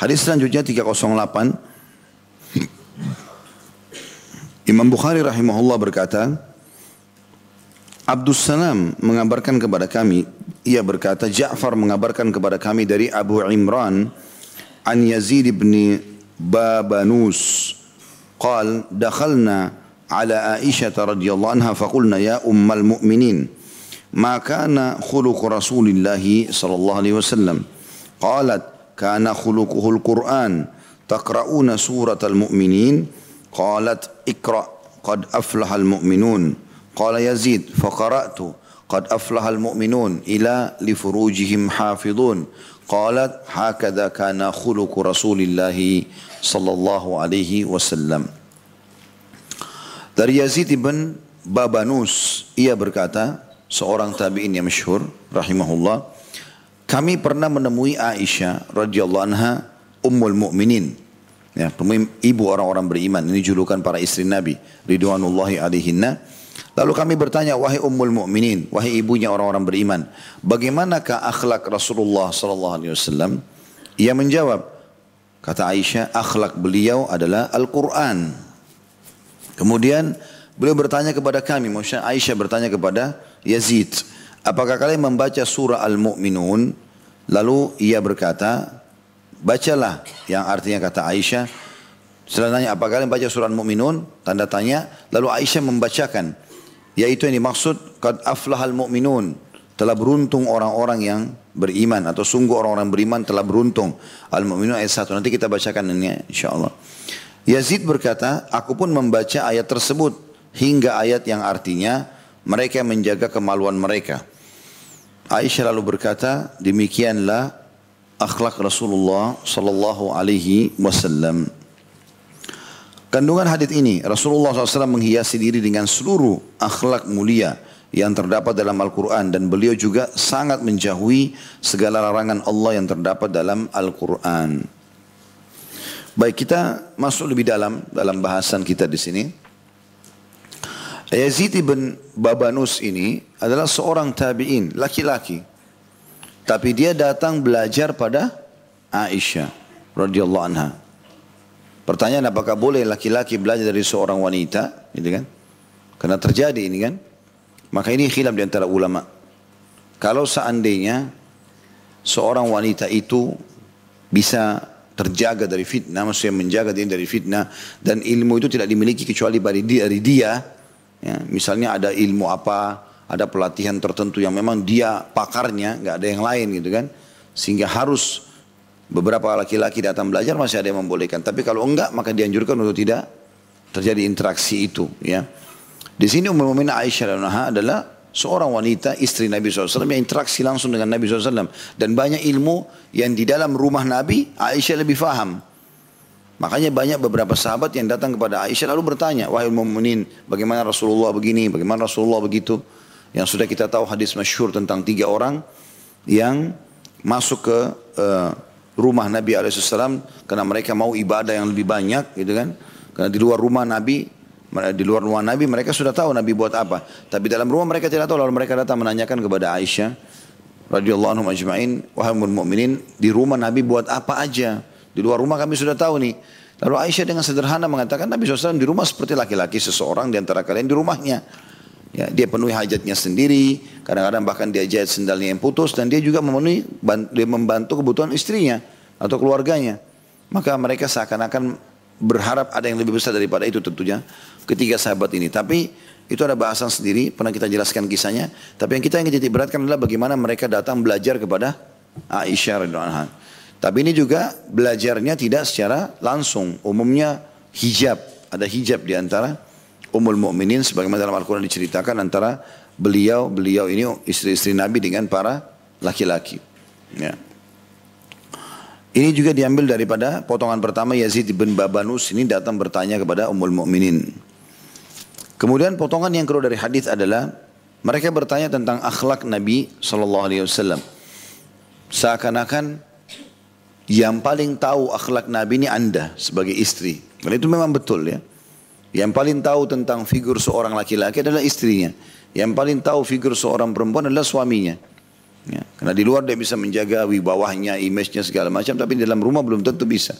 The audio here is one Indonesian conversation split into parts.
Hadis selanjutnya 308. Imam Bukhari rahimahullah berkata, Abdus Salam mengabarkan kepada kami, ia berkata, Ja'far mengabarkan kepada kami dari Abu Imran, an Yazid ibn Babanus, قال دخلنا على عائشة رضي الله عنها فقلنا يا أم المؤمنين ما كان خلق رسول الله صلى الله عليه وسلم قالت kana khuluquhul Qur'an taqra'una suratal mu'minin qalat ikra qad aflahal mu'minun qala Yazid faqara'tu qad aflahal mu'minun ila li furujihim hafidun qalat kana khuluqu Rasulillah sallallahu alaihi wasallam. Dari Yazid ibn Babanus ia berkata seorang tabi'in yang masyhur rahimahullah kami pernah menemui Aisyah radhiyallahu anha ummul mu'minin. Ya, ibu orang-orang beriman. Ini julukan para istri Nabi ridwanullahi alaihinna. Lalu kami bertanya, wahai ummul mu'minin, wahai ibunya orang-orang beriman, bagaimanakah akhlak Rasulullah sallallahu alaihi wasallam? Ia menjawab, kata Aisyah, akhlak beliau adalah Al-Qur'an. Kemudian beliau bertanya kepada kami, maksudnya Aisyah bertanya kepada Yazid, apakah kalian membaca surah Al-Mu'minun? Lalu ia berkata, bacalah yang artinya kata Aisyah. Setelah tanya, apakah kalian baca surah Al-Mu'minun? Tanda tanya. Lalu Aisyah membacakan. Yaitu yang dimaksud, Qad aflahal mu'minun. Telah beruntung orang-orang yang beriman. Atau sungguh orang-orang beriman telah beruntung. Al-Mu'minun ayat 1. Nanti kita bacakan ini insyaAllah. Yazid berkata, aku pun membaca ayat tersebut hingga ayat yang artinya mereka menjaga kemaluan mereka. Aisyah lalu berkata, demikianlah akhlak Rasulullah sallallahu alaihi wasallam. Kandungan hadis ini, Rasulullah SAW menghiasi diri dengan seluruh akhlak mulia yang terdapat dalam Al-Quran dan beliau juga sangat menjauhi segala larangan Allah yang terdapat dalam Al-Quran. Baik kita masuk lebih dalam dalam bahasan kita di sini. Yazid bin Babanus ini adalah seorang tabi'in, laki-laki. Tapi dia datang belajar pada Aisyah radhiyallahu anha. Pertanyaan apakah boleh laki-laki belajar dari seorang wanita, gitu kan? Karena terjadi ini kan. Maka ini khilaf di antara ulama. Kalau seandainya seorang wanita itu bisa terjaga dari fitnah, maksudnya menjaga diri dari fitnah dan ilmu itu tidak dimiliki kecuali dari dia. Ya, misalnya ada ilmu apa, ada pelatihan tertentu yang memang dia pakarnya, nggak ada yang lain gitu kan, sehingga harus beberapa laki-laki datang belajar masih ada yang membolehkan. Tapi kalau enggak maka dianjurkan untuk tidak terjadi interaksi itu. Ya, di sini umum Aisyah adalah seorang wanita istri Nabi SAW yang interaksi langsung dengan Nabi SAW dan banyak ilmu yang di dalam rumah Nabi Aisyah lebih faham makanya banyak beberapa sahabat yang datang kepada Aisyah lalu bertanya wahai mu'minin bagaimana Rasulullah begini bagaimana Rasulullah begitu yang sudah kita tahu hadis masyhur tentang tiga orang yang masuk ke uh, rumah Nabi SAW karena mereka mau ibadah yang lebih banyak gitu kan karena di luar rumah Nabi di luar rumah Nabi mereka sudah tahu Nabi buat apa. Tapi dalam rumah mereka tidak tahu lalu mereka datang menanyakan kepada Aisyah radhiyallahu anhum ajma'in wahai mukminin di rumah Nabi buat apa aja. Di luar rumah kami sudah tahu nih. Lalu Aisyah dengan sederhana mengatakan Nabi SAW di rumah seperti laki-laki seseorang di antara kalian di rumahnya. Ya, dia penuhi hajatnya sendiri, kadang-kadang bahkan dia jahit sendalnya yang putus dan dia juga memenuhi dia membantu kebutuhan istrinya atau keluarganya. Maka mereka seakan-akan berharap ada yang lebih besar daripada itu tentunya ketiga sahabat ini. Tapi itu ada bahasan sendiri, pernah kita jelaskan kisahnya. Tapi yang kita ingin titik beratkan adalah bagaimana mereka datang belajar kepada Aisyah radhiyallahu Tapi ini juga belajarnya tidak secara langsung. Umumnya hijab, ada hijab di antara umul mukminin sebagaimana dalam Al-Qur'an diceritakan antara beliau beliau ini istri-istri Nabi dengan para laki-laki. Ya. Ini juga diambil daripada potongan pertama Yazid bin Babanus ini datang bertanya kepada Ummul Mukminin. Kemudian potongan yang kedua dari hadis adalah mereka bertanya tentang akhlak Nabi Shallallahu Alaihi Wasallam. Seakan-akan yang paling tahu akhlak Nabi ini anda sebagai istri. Dan itu memang betul ya. Yang paling tahu tentang figur seorang laki-laki adalah istrinya. Yang paling tahu figur seorang perempuan adalah suaminya. Ya. Karena di luar dia bisa menjaga wibawahnya, image-nya segala macam, tapi di dalam rumah belum tentu bisa.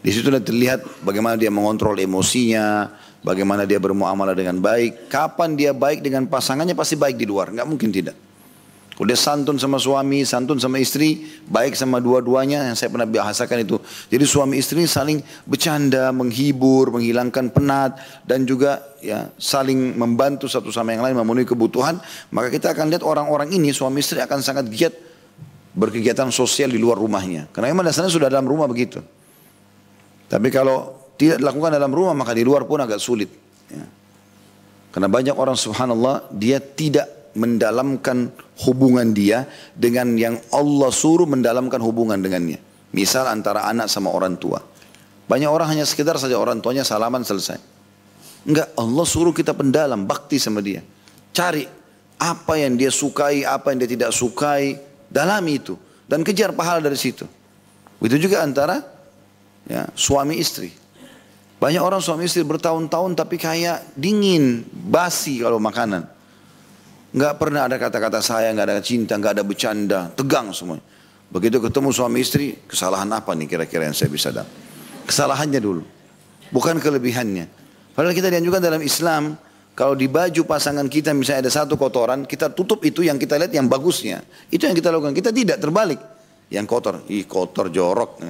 Di situ terlihat bagaimana dia mengontrol emosinya, bagaimana dia bermuamalah dengan baik. Kapan dia baik dengan pasangannya pasti baik di luar, nggak mungkin tidak. Udah santun sama suami, santun sama istri, baik sama dua-duanya yang saya pernah bahasakan itu. Jadi suami istri saling bercanda, menghibur, menghilangkan penat dan juga ya saling membantu satu sama yang lain memenuhi kebutuhan. Maka kita akan lihat orang-orang ini suami istri akan sangat giat berkegiatan sosial di luar rumahnya. Karena memang dasarnya sudah dalam rumah begitu. Tapi kalau tidak dilakukan dalam rumah maka di luar pun agak sulit. Ya. Karena banyak orang subhanallah dia tidak mendalamkan hubungan dia dengan yang Allah suruh mendalamkan hubungan dengannya. Misal antara anak sama orang tua. Banyak orang hanya sekedar saja orang tuanya salaman selesai. Enggak, Allah suruh kita pendalam, bakti sama dia. Cari apa yang dia sukai, apa yang dia tidak sukai, dalami itu. Dan kejar pahala dari situ. Itu juga antara ya, suami istri. Banyak orang suami istri bertahun-tahun tapi kayak dingin, basi kalau makanan. Nggak pernah ada kata-kata saya, nggak ada cinta, nggak ada bercanda, tegang semuanya. Begitu ketemu suami istri, kesalahan apa nih kira-kira yang saya bisa dapat? Kesalahannya dulu, bukan kelebihannya. Padahal kita dianjurkan dalam Islam, kalau di baju pasangan kita misalnya ada satu kotoran, kita tutup itu yang kita lihat yang bagusnya. Itu yang kita lakukan. Kita tidak terbalik. Yang kotor, ih kotor jorok.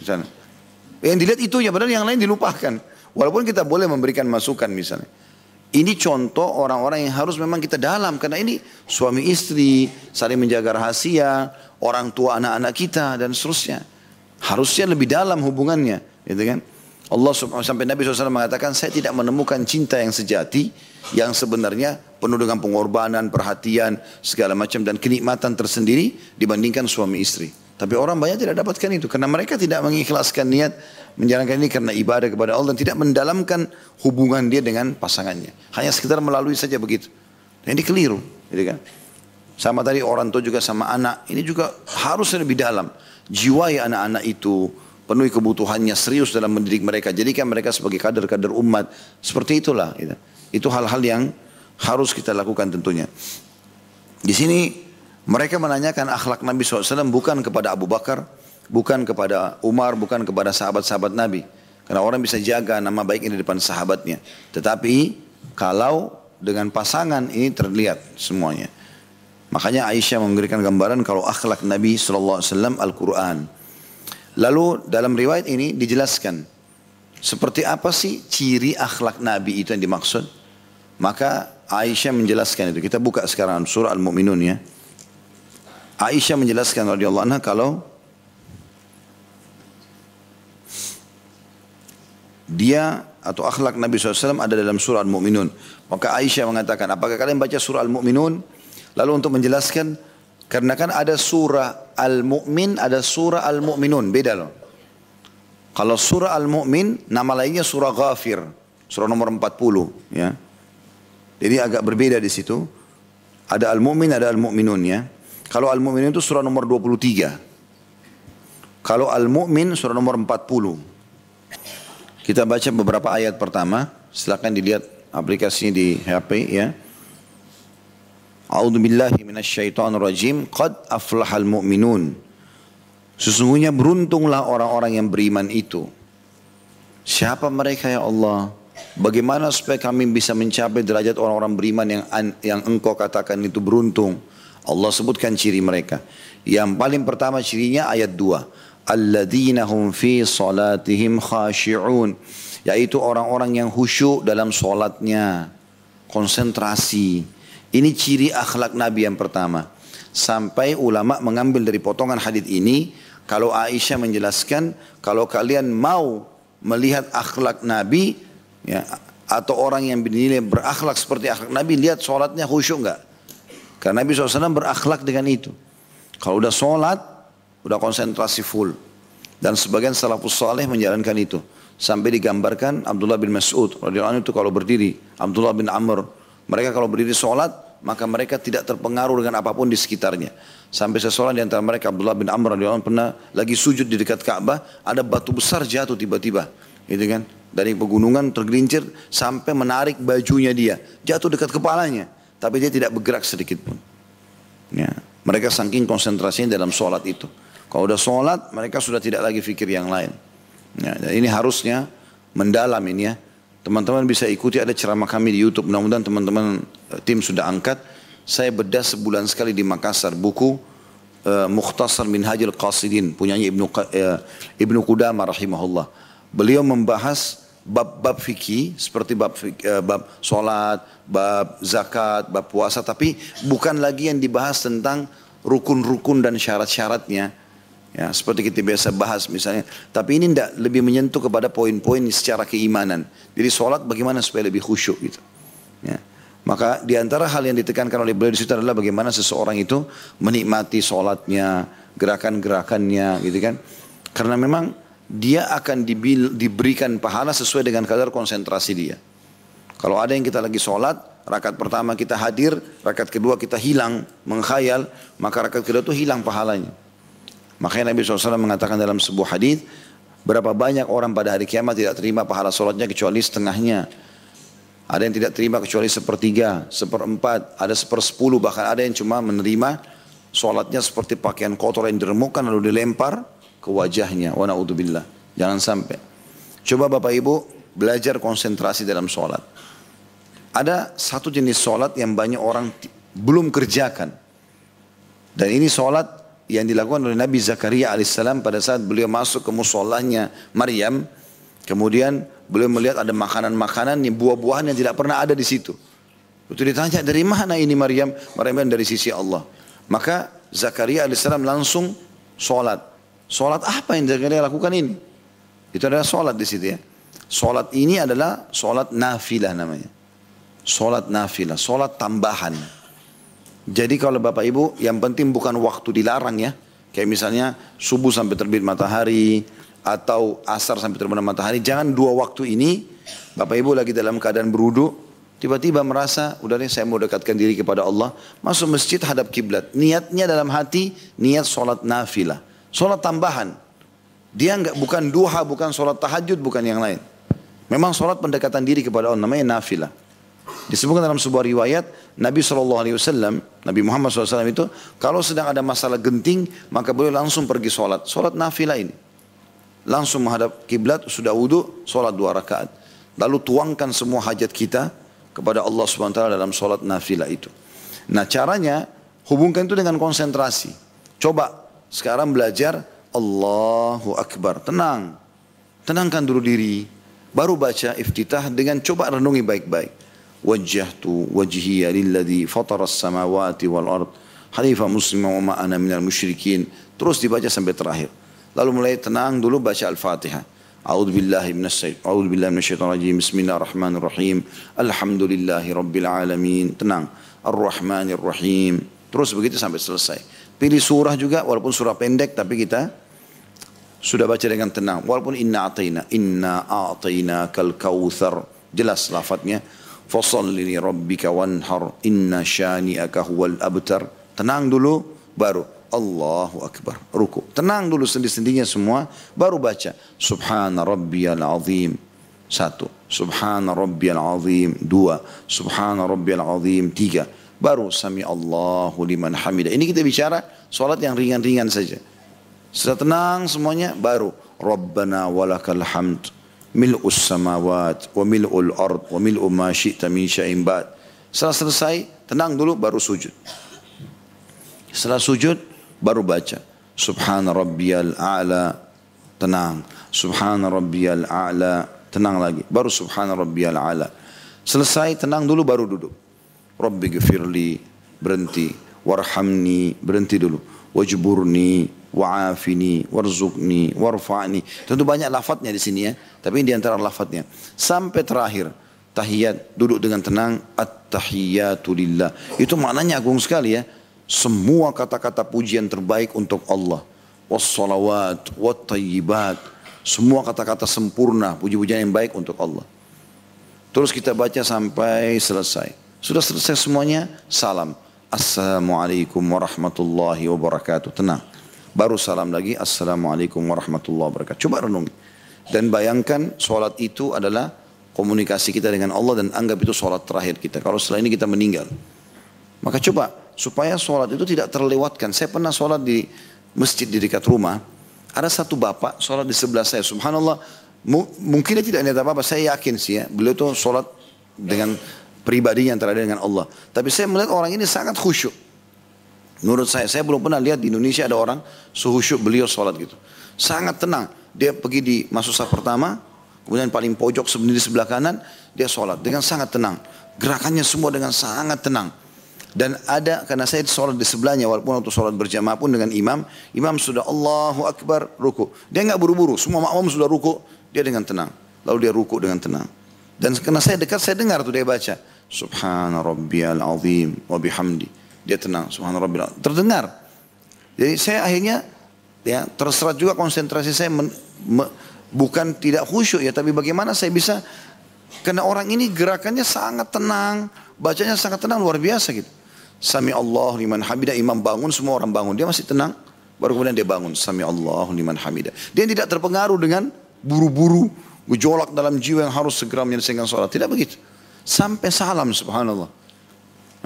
Misalnya. Yang dilihat itu ya, padahal yang lain dilupakan. Walaupun kita boleh memberikan masukan misalnya. Ini contoh orang-orang yang harus memang kita dalam karena ini suami istri saling menjaga rahasia, orang tua anak-anak kita dan seterusnya. Harusnya lebih dalam hubungannya, gitu kan? Allah sampai Nabi SAW mengatakan saya tidak menemukan cinta yang sejati yang sebenarnya penuh dengan pengorbanan, perhatian, segala macam dan kenikmatan tersendiri dibandingkan suami istri. Tapi orang banyak tidak dapatkan itu karena mereka tidak mengikhlaskan niat menjalankan ini karena ibadah kepada Allah dan tidak mendalamkan hubungan dia dengan pasangannya. Hanya sekedar melalui saja begitu. Dan ini keliru, gitu kan? Sama tadi orang tua juga sama anak, ini juga harus lebih dalam. Jiwai anak-anak itu, penuhi kebutuhannya serius dalam mendidik mereka. Jadikan mereka sebagai kader-kader umat. Seperti itulah. Gitu. Itu hal-hal yang harus kita lakukan tentunya. Di sini mereka menanyakan akhlak Nabi SAW bukan kepada Abu Bakar, bukan kepada Umar, bukan kepada sahabat-sahabat Nabi. Karena orang bisa jaga nama baik ini di depan sahabatnya. Tetapi kalau dengan pasangan ini terlihat semuanya. Makanya Aisyah memberikan gambaran kalau akhlak Nabi SAW Al-Quran. Lalu dalam riwayat ini dijelaskan seperti apa sih ciri akhlak Nabi itu yang dimaksud. Maka Aisyah menjelaskan itu. Kita buka sekarang surah Al-Mu'minun ya. Aisyah menjelaskan radhiyallahu anha kalau dia atau akhlak Nabi SAW ada dalam surah Al-Mu'minun. Maka Aisyah mengatakan, apakah kalian baca surah Al-Mu'minun? Lalu untuk menjelaskan, karena kan ada surah Al-Mu'min, ada surah Al-Mu'minun, beda loh. Kalau surah Al-Mu'min, nama lainnya surah Ghafir, surah nomor 40. Ya. Jadi agak berbeda di situ. Ada Al-Mu'min, ada Al-Mu'minun ya. Kalau Al-Mu'min itu surah nomor 23. Kalau Al-Mu'min surah nomor 40. Kita baca beberapa ayat pertama. Silakan dilihat aplikasinya di HP ya. A'udzu billahi minasyaitonir rajim. Qad aflahal mu'minun. Sesungguhnya beruntunglah orang-orang yang beriman itu. Siapa mereka ya Allah? Bagaimana supaya kami bisa mencapai derajat orang-orang beriman yang yang engkau katakan itu beruntung? Allah sebutkan ciri mereka. Yang paling pertama cirinya ayat 2. Alladzina hum fi salatihim khashi'un. Yaitu orang-orang yang khusyuk dalam solatnya. Konsentrasi. Ini ciri akhlak Nabi yang pertama. Sampai ulama mengambil dari potongan hadis ini. Kalau Aisyah menjelaskan. Kalau kalian mau melihat akhlak Nabi. Ya, atau orang yang bernilai berakhlak seperti akhlak Nabi. Lihat solatnya khusyuk enggak? Karena Nabi SAW berakhlak dengan itu. Kalau udah sholat, udah konsentrasi full. Dan sebagian salafus saleh menjalankan itu. Sampai digambarkan Abdullah bin Mas'ud. Radiyallahu itu kalau berdiri. Abdullah bin Amr. Mereka kalau berdiri sholat, maka mereka tidak terpengaruh dengan apa pun di sekitarnya. Sampai seseorang di antara mereka, Abdullah bin Amr radhiyallahu pernah lagi sujud di dekat Ka'bah, ada batu besar jatuh tiba-tiba. Gitu kan? Dari pegunungan tergelincir sampai menarik bajunya dia. Jatuh dekat kepalanya. Tapi dia tidak bergerak sedikit pun. Ya. Mereka saking konsentrasinya dalam sholat itu. Kalau udah sholat, mereka sudah tidak lagi fikir yang lain. Ya, dan ini harusnya mendalam ini ya. Teman-teman bisa ikuti ada ceramah kami di YouTube. Mudah-mudahan teman-teman eh, tim sudah angkat. Saya bedah sebulan sekali di Makassar buku uh, Mukhtasar Minhajul Qasidin punyanya Ibnu uh, Ibnu Qudamah rahimahullah. Beliau membahas bab-bab fikih seperti bab uh, bab salat, bab zakat, bab puasa tapi bukan lagi yang dibahas tentang rukun-rukun dan syarat-syaratnya Ya, seperti kita biasa bahas misalnya. Tapi ini tidak lebih menyentuh kepada poin-poin secara keimanan. Jadi sholat bagaimana supaya lebih khusyuk gitu. Ya. Maka di antara hal yang ditekankan oleh beliau di situ adalah bagaimana seseorang itu menikmati sholatnya, gerakan-gerakannya gitu kan. Karena memang dia akan diberikan pahala sesuai dengan kadar konsentrasi dia. Kalau ada yang kita lagi sholat, rakaat pertama kita hadir, rakaat kedua kita hilang, mengkhayal, maka rakaat kedua itu hilang pahalanya. Makanya Nabi SAW mengatakan dalam sebuah hadis berapa banyak orang pada hari kiamat tidak terima pahala sholatnya kecuali setengahnya. Ada yang tidak terima kecuali sepertiga, seperempat, ada sepersepuluh, bahkan ada yang cuma menerima sholatnya seperti pakaian kotor yang diremukkan lalu dilempar ke wajahnya. Wa na'udzubillah. Jangan sampai. Coba Bapak Ibu belajar konsentrasi dalam sholat. Ada satu jenis sholat yang banyak orang belum kerjakan. Dan ini sholat yang dilakukan oleh Nabi Zakaria alaihissalam pada saat beliau masuk ke musolahnya Maryam. Kemudian beliau melihat ada makanan-makanan buah-buahan yang tidak pernah ada di situ. Itu ditanya dari mana ini Maryam? Maryam dari sisi Allah. Maka Zakaria alaihissalam langsung sholat. Sholat apa yang Zakaria lakukan ini? Itu adalah sholat di situ ya. Sholat ini adalah sholat nafilah namanya. Sholat nafilah, sholat tambahan. Jadi kalau Bapak Ibu yang penting bukan waktu dilarang ya. Kayak misalnya subuh sampai terbit matahari atau asar sampai terbit matahari. Jangan dua waktu ini Bapak Ibu lagi dalam keadaan berudu. Tiba-tiba merasa udah nih saya mau dekatkan diri kepada Allah. Masuk masjid hadap kiblat. Niatnya dalam hati niat sholat nafilah. Sholat tambahan. Dia enggak bukan duha, bukan sholat tahajud, bukan yang lain. Memang sholat pendekatan diri kepada Allah namanya nafilah. Disebutkan dalam sebuah riwayat Nabi SAW, Nabi Muhammad SAW itu kalau sedang ada masalah genting maka beliau langsung pergi sholat. Sholat nafilah ini. Langsung menghadap kiblat sudah wudhu, sholat dua rakaat. Lalu tuangkan semua hajat kita kepada Allah SWT dalam sholat nafilah itu. Nah caranya hubungkan itu dengan konsentrasi. Coba sekarang belajar Allahu Akbar. Tenang. Tenangkan dulu diri. Baru baca iftitah dengan coba renungi baik-baik. وجهت وجهي للذي فطر السماوات والأرض Hanifah muslimah wa ma'ana minal musyrikin. Terus dibaca sampai terakhir. Lalu mulai tenang dulu baca Al-Fatihah. A'udzu billahi minasy A'udzu billahi minasyaitonir rajim. Bismillahirrahmanirrahim. Alhamdulillahi rabbil alamin. Tenang. Ar-Rahmanir Rahim. Terus begitu sampai selesai. Pilih surah juga walaupun surah pendek tapi kita sudah baca dengan tenang. Walaupun inna a'tayna inna a'tayna kal kautsar. Jelas lafadznya Fasalli li rabbika wanhar inna syani'aka huwal abtar. Tenang dulu baru Allahu Akbar. Ruku. Tenang dulu sendi-sendinya semua. Baru baca. Subhana rabbiyal azim. Satu. Subhana rabbiyal azim. Dua. Subhana rabbiyal azim. Tiga. Baru sami Allahu liman hamidah. Ini kita bicara solat yang ringan-ringan saja. Setelah tenang semuanya baru. Rabbana walakal hamd mil'us samawat wa mil'ul ard wa mil'u ma syi'ta min syai'in ba'd. Setelah selesai, tenang dulu baru sujud. Setelah sujud baru baca Subhana rabbiyal a'la tenang. Subhana rabbiyal a'la tenang lagi. Baru subhana rabbiyal a'la. Selesai tenang dulu baru duduk. Rabbi gfirli berhenti. Warhamni berhenti dulu. Wajburni wa'afini warzuqni warfa'ni. Tentu banyak lafadznya di sini ya, tapi ini di antara lafadznya. Sampai terakhir tahiyat duduk dengan tenang at-tahiyatu lillah. Itu maknanya agung sekali ya. Semua kata-kata pujian terbaik untuk Allah. Wassalawat, wattayyibat. Semua kata-kata sempurna, puji-pujian yang baik untuk Allah. Terus kita baca sampai selesai. Sudah selesai semuanya, salam. Assalamualaikum warahmatullahi wabarakatuh. Tenang. Baru salam lagi, Assalamualaikum warahmatullahi wabarakatuh. Coba renungi. Dan bayangkan sholat itu adalah komunikasi kita dengan Allah dan anggap itu sholat terakhir kita. Kalau setelah ini kita meninggal. Maka coba supaya sholat itu tidak terlewatkan. Saya pernah sholat di masjid di dekat rumah. Ada satu bapak sholat di sebelah saya. Subhanallah, mungkin dia tidak niat apa-apa. Saya yakin sih ya, beliau itu sholat dengan pribadinya antara dia dengan Allah. Tapi saya melihat orang ini sangat khusyuk. Menurut saya, saya belum pernah lihat di Indonesia ada orang sehusyuk beliau sholat gitu. Sangat tenang. Dia pergi di masuk pertama, kemudian paling pojok di sebelah kanan, dia sholat dengan sangat tenang. Gerakannya semua dengan sangat tenang. Dan ada, karena saya sholat di sebelahnya, walaupun waktu sholat berjamaah pun dengan imam, imam sudah Allahu Akbar, ruku. Dia nggak buru-buru, semua makmum sudah ruku, dia dengan tenang. Lalu dia ruku dengan tenang. Dan karena saya dekat, saya dengar tuh dia baca. Subhana rabbiyal azim wa bihamdi. Dia tenang, subhana rabbiyal Terdengar. Jadi saya akhirnya ya terserah juga konsentrasi saya men, me, bukan tidak khusyuk ya, tapi bagaimana saya bisa karena orang ini gerakannya sangat tenang, bacanya sangat tenang luar biasa gitu. Sami Allah liman hamidah. Imam bangun, semua orang bangun. Dia masih tenang. Baru kemudian dia bangun. Sami Allah liman hamidah. Dia tidak terpengaruh dengan buru-buru. Gejolak dalam jiwa yang harus segera menyelesaikan sholat. Tidak begitu. Sampai salam subhanallah.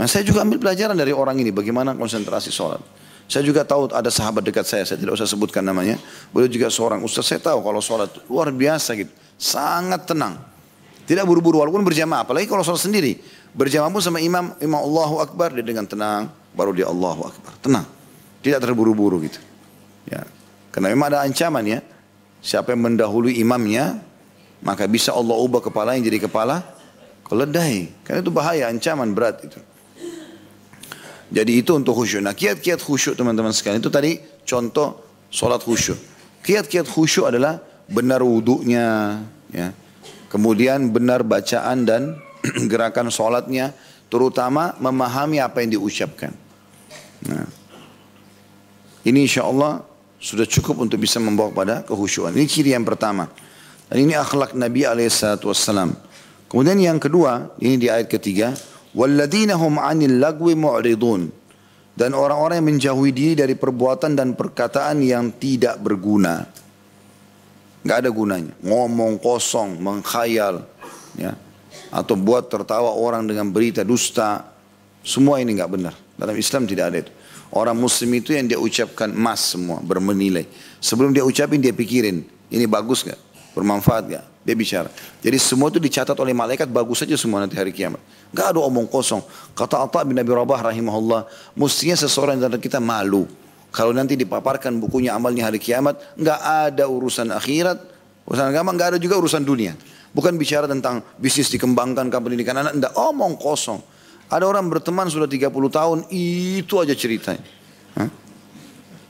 Nah, saya juga ambil pelajaran dari orang ini. Bagaimana konsentrasi sholat. Saya juga tahu ada sahabat dekat saya. Saya tidak usah sebutkan namanya. Beliau juga seorang ustaz. Saya tahu kalau sholat luar biasa gitu. Sangat tenang. Tidak buru-buru walaupun berjamaah. Apalagi kalau sholat sendiri. Berjamaah pun sama imam, imam Allahu Akbar, dia dengan tenang, baru dia Allahu Akbar. Tenang. Tidak terburu-buru gitu. Ya. Karena memang ada ancaman ya. Siapa yang mendahului imamnya, maka bisa Allah ubah kepala yang jadi kepala keledai. Karena itu bahaya, ancaman berat itu. Jadi itu untuk khusyuk. Nah kiat-kiat khusyuk teman-teman sekalian itu tadi contoh sholat khusyuk. Kiat-kiat khusyuk adalah benar wudhunya, ya. kemudian benar bacaan dan gerakan sholatnya, terutama memahami apa yang diucapkan. Nah, ini insya Allah sudah cukup untuk bisa membawa pada kehusyuan. Ini ciri yang pertama. Dan ini akhlak Nabi Alaihissalam. Kemudian yang kedua, ini di ayat ketiga, "Walladina hum 'anil lagwi mu'ridun." Dan orang-orang yang menjauhi diri dari perbuatan dan perkataan yang tidak berguna. Gak ada gunanya. Ngomong kosong, mengkhayal, ya. Atau buat tertawa orang dengan berita dusta. Semua ini gak benar. Dalam Islam tidak ada itu. Orang muslim itu yang dia ucapkan emas semua, bermenilai. Sebelum dia ucapin dia pikirin, ini bagus enggak? Bermanfaat gak? Dia bicara. Jadi semua itu dicatat oleh malaikat bagus saja semua nanti hari kiamat. Gak ada omong kosong. Kata Atta bin Nabi Rabah rahimahullah, mestinya seseorang yang kita malu. Kalau nanti dipaparkan bukunya amalnya hari kiamat, nggak ada urusan akhirat, urusan agama, nggak ada juga urusan dunia. Bukan bicara tentang bisnis dikembangkan ke pendidikan anak, enggak, omong kosong. Ada orang berteman sudah 30 tahun, itu aja ceritanya. Hah?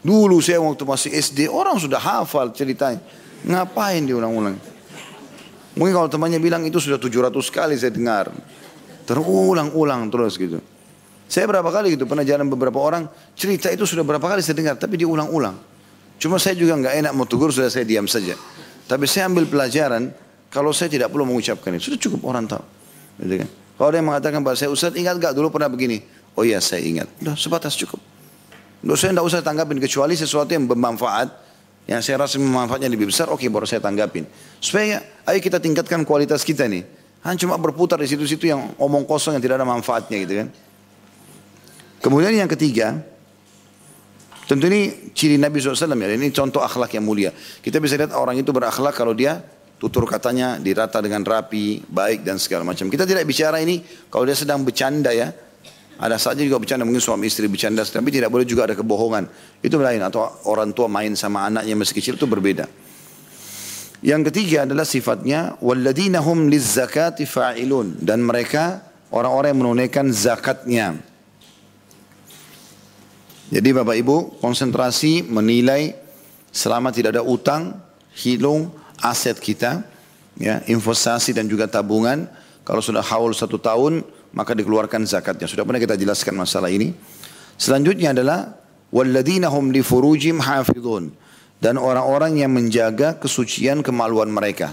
Dulu saya waktu masih SD, orang sudah hafal ceritanya. Ngapain diulang-ulang? Mungkin kalau temannya bilang itu sudah 700 kali saya dengar. Terulang-ulang terus gitu. Saya berapa kali gitu pernah jalan beberapa orang cerita itu sudah berapa kali saya dengar tapi diulang-ulang. Cuma saya juga nggak enak mau tegur sudah saya diam saja. Tapi saya ambil pelajaran kalau saya tidak perlu mengucapkan itu, sudah cukup orang tahu. Gitu kan? Kalau yang mengatakan bahwa saya Ustaz ingat gak dulu pernah begini? Oh iya saya ingat. Sudah sebatas cukup. Loh, saya tidak usah tanggapin kecuali sesuatu yang bermanfaat. Yang saya rasa manfaatnya lebih besar, oke okay, baru saya tanggapin. Supaya ayo kita tingkatkan kualitas kita nih. Hanya cuma berputar di situ-situ yang omong kosong yang tidak ada manfaatnya gitu kan. Kemudian yang ketiga, tentu ini ciri Nabi SAW ya, ini contoh akhlak yang mulia. Kita bisa lihat orang itu berakhlak kalau dia tutur katanya dirata dengan rapi, baik dan segala macam. Kita tidak bicara ini kalau dia sedang bercanda ya. Ada saja juga bercanda mungkin suami istri bercanda, tapi tidak boleh juga ada kebohongan. Itu lain atau orang tua main sama anaknya masih kecil itu berbeda. Yang ketiga adalah sifatnya walladzina hum lizzakati fa'ilun dan mereka orang-orang yang menunaikan zakatnya. Jadi Bapak Ibu konsentrasi menilai selama tidak ada utang, hilung, aset kita, ya, investasi dan juga tabungan. Kalau sudah haul satu tahun, maka dikeluarkan zakatnya. Sudah pernah kita jelaskan masalah ini. Selanjutnya adalah walladzina hum li furujim hafizun dan orang-orang yang menjaga kesucian kemaluan mereka.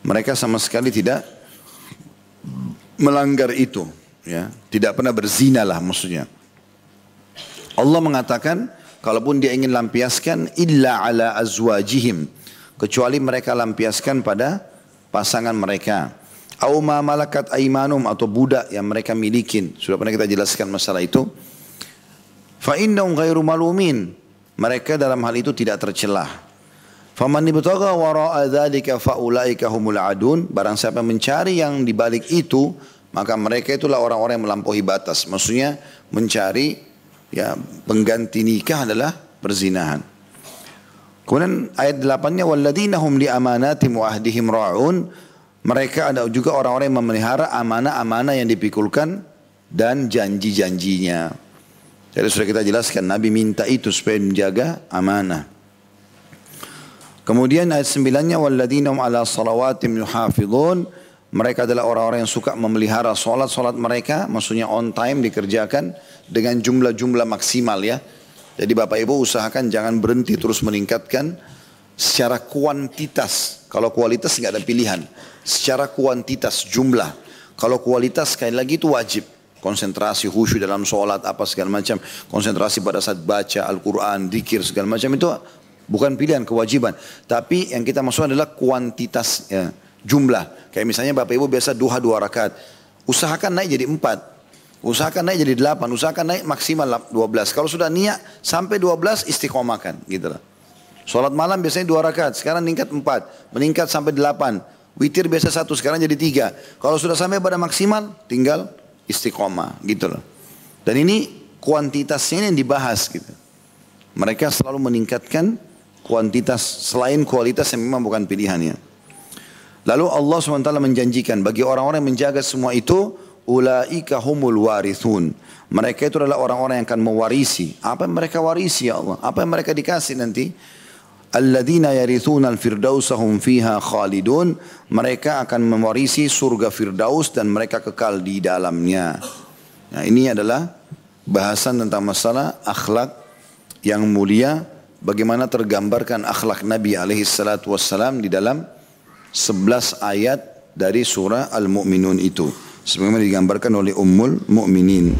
Mereka sama sekali tidak melanggar itu, ya. Tidak pernah berzina lah maksudnya. Allah mengatakan kalaupun dia ingin lampiaskan illa ala azwajihim kecuali mereka lampiaskan pada pasangan mereka Au ma malakat aimanum atau budak yang mereka milikin. Sudah pernah kita jelaskan masalah itu. Fa innahum ghairu malumin. Mereka dalam hal itu tidak tercelah. Faman ibtagha wara'a dzalika faulaika humul adun. Barang siapa mencari yang di balik itu, maka mereka itulah orang-orang yang melampaui batas. Maksudnya mencari ya pengganti nikah adalah perzinahan. Kemudian ayat 8-nya walladzina hum li amanatim wa ahdihim ra'un. Mereka ada juga orang-orang yang memelihara amanah-amanah yang dipikulkan dan janji-janjinya. Jadi sudah kita jelaskan Nabi minta itu supaya menjaga amanah. Kemudian ayat 9-nya walladzina ala salawatim yuhafidhun mereka adalah orang-orang yang suka memelihara solat-solat mereka, maksudnya on time dikerjakan dengan jumlah-jumlah maksimal ya. Jadi Bapak Ibu usahakan jangan berhenti terus meningkatkan secara kuantitas. Kalau kualitas nggak ada pilihan secara kuantitas jumlah. Kalau kualitas sekali lagi itu wajib. Konsentrasi khusyuk dalam sholat apa segala macam. Konsentrasi pada saat baca Al-Quran, dikir segala macam itu bukan pilihan kewajiban. Tapi yang kita maksud adalah kuantitas ya, jumlah. Kayak misalnya Bapak Ibu biasa duha dua rakaat. Usahakan naik jadi empat. Usahakan naik jadi delapan. Usahakan naik maksimal dua belas. Kalau sudah niat sampai dua belas istiqomahkan. Gitu lah. Sholat malam biasanya dua rakaat. Sekarang meningkat empat. Meningkat sampai delapan. Witir biasa satu, sekarang jadi tiga. Kalau sudah sampai pada maksimal, tinggal istiqomah gitu loh. Dan ini kuantitasnya yang dibahas gitu. Mereka selalu meningkatkan kuantitas selain kualitas yang memang bukan pilihannya. Lalu Allah SWT menjanjikan bagi orang-orang yang menjaga semua itu, ulaika humul warithun. Mereka itu adalah orang-orang yang akan mewarisi. Apa yang mereka warisi ya Allah? Apa yang mereka dikasih nanti? Alladzina yarithuna al-firdausa hum fiha khalidun. Mereka akan mewarisi surga Firdaus dan mereka kekal di dalamnya. Nah, ini adalah bahasan tentang masalah akhlak yang mulia. Bagaimana tergambarkan akhlak Nabi alaihi salatu wassalam di dalam 11 ayat dari surah Al-Mu'minun itu. Sebagaimana digambarkan oleh Ummul Mu'minin.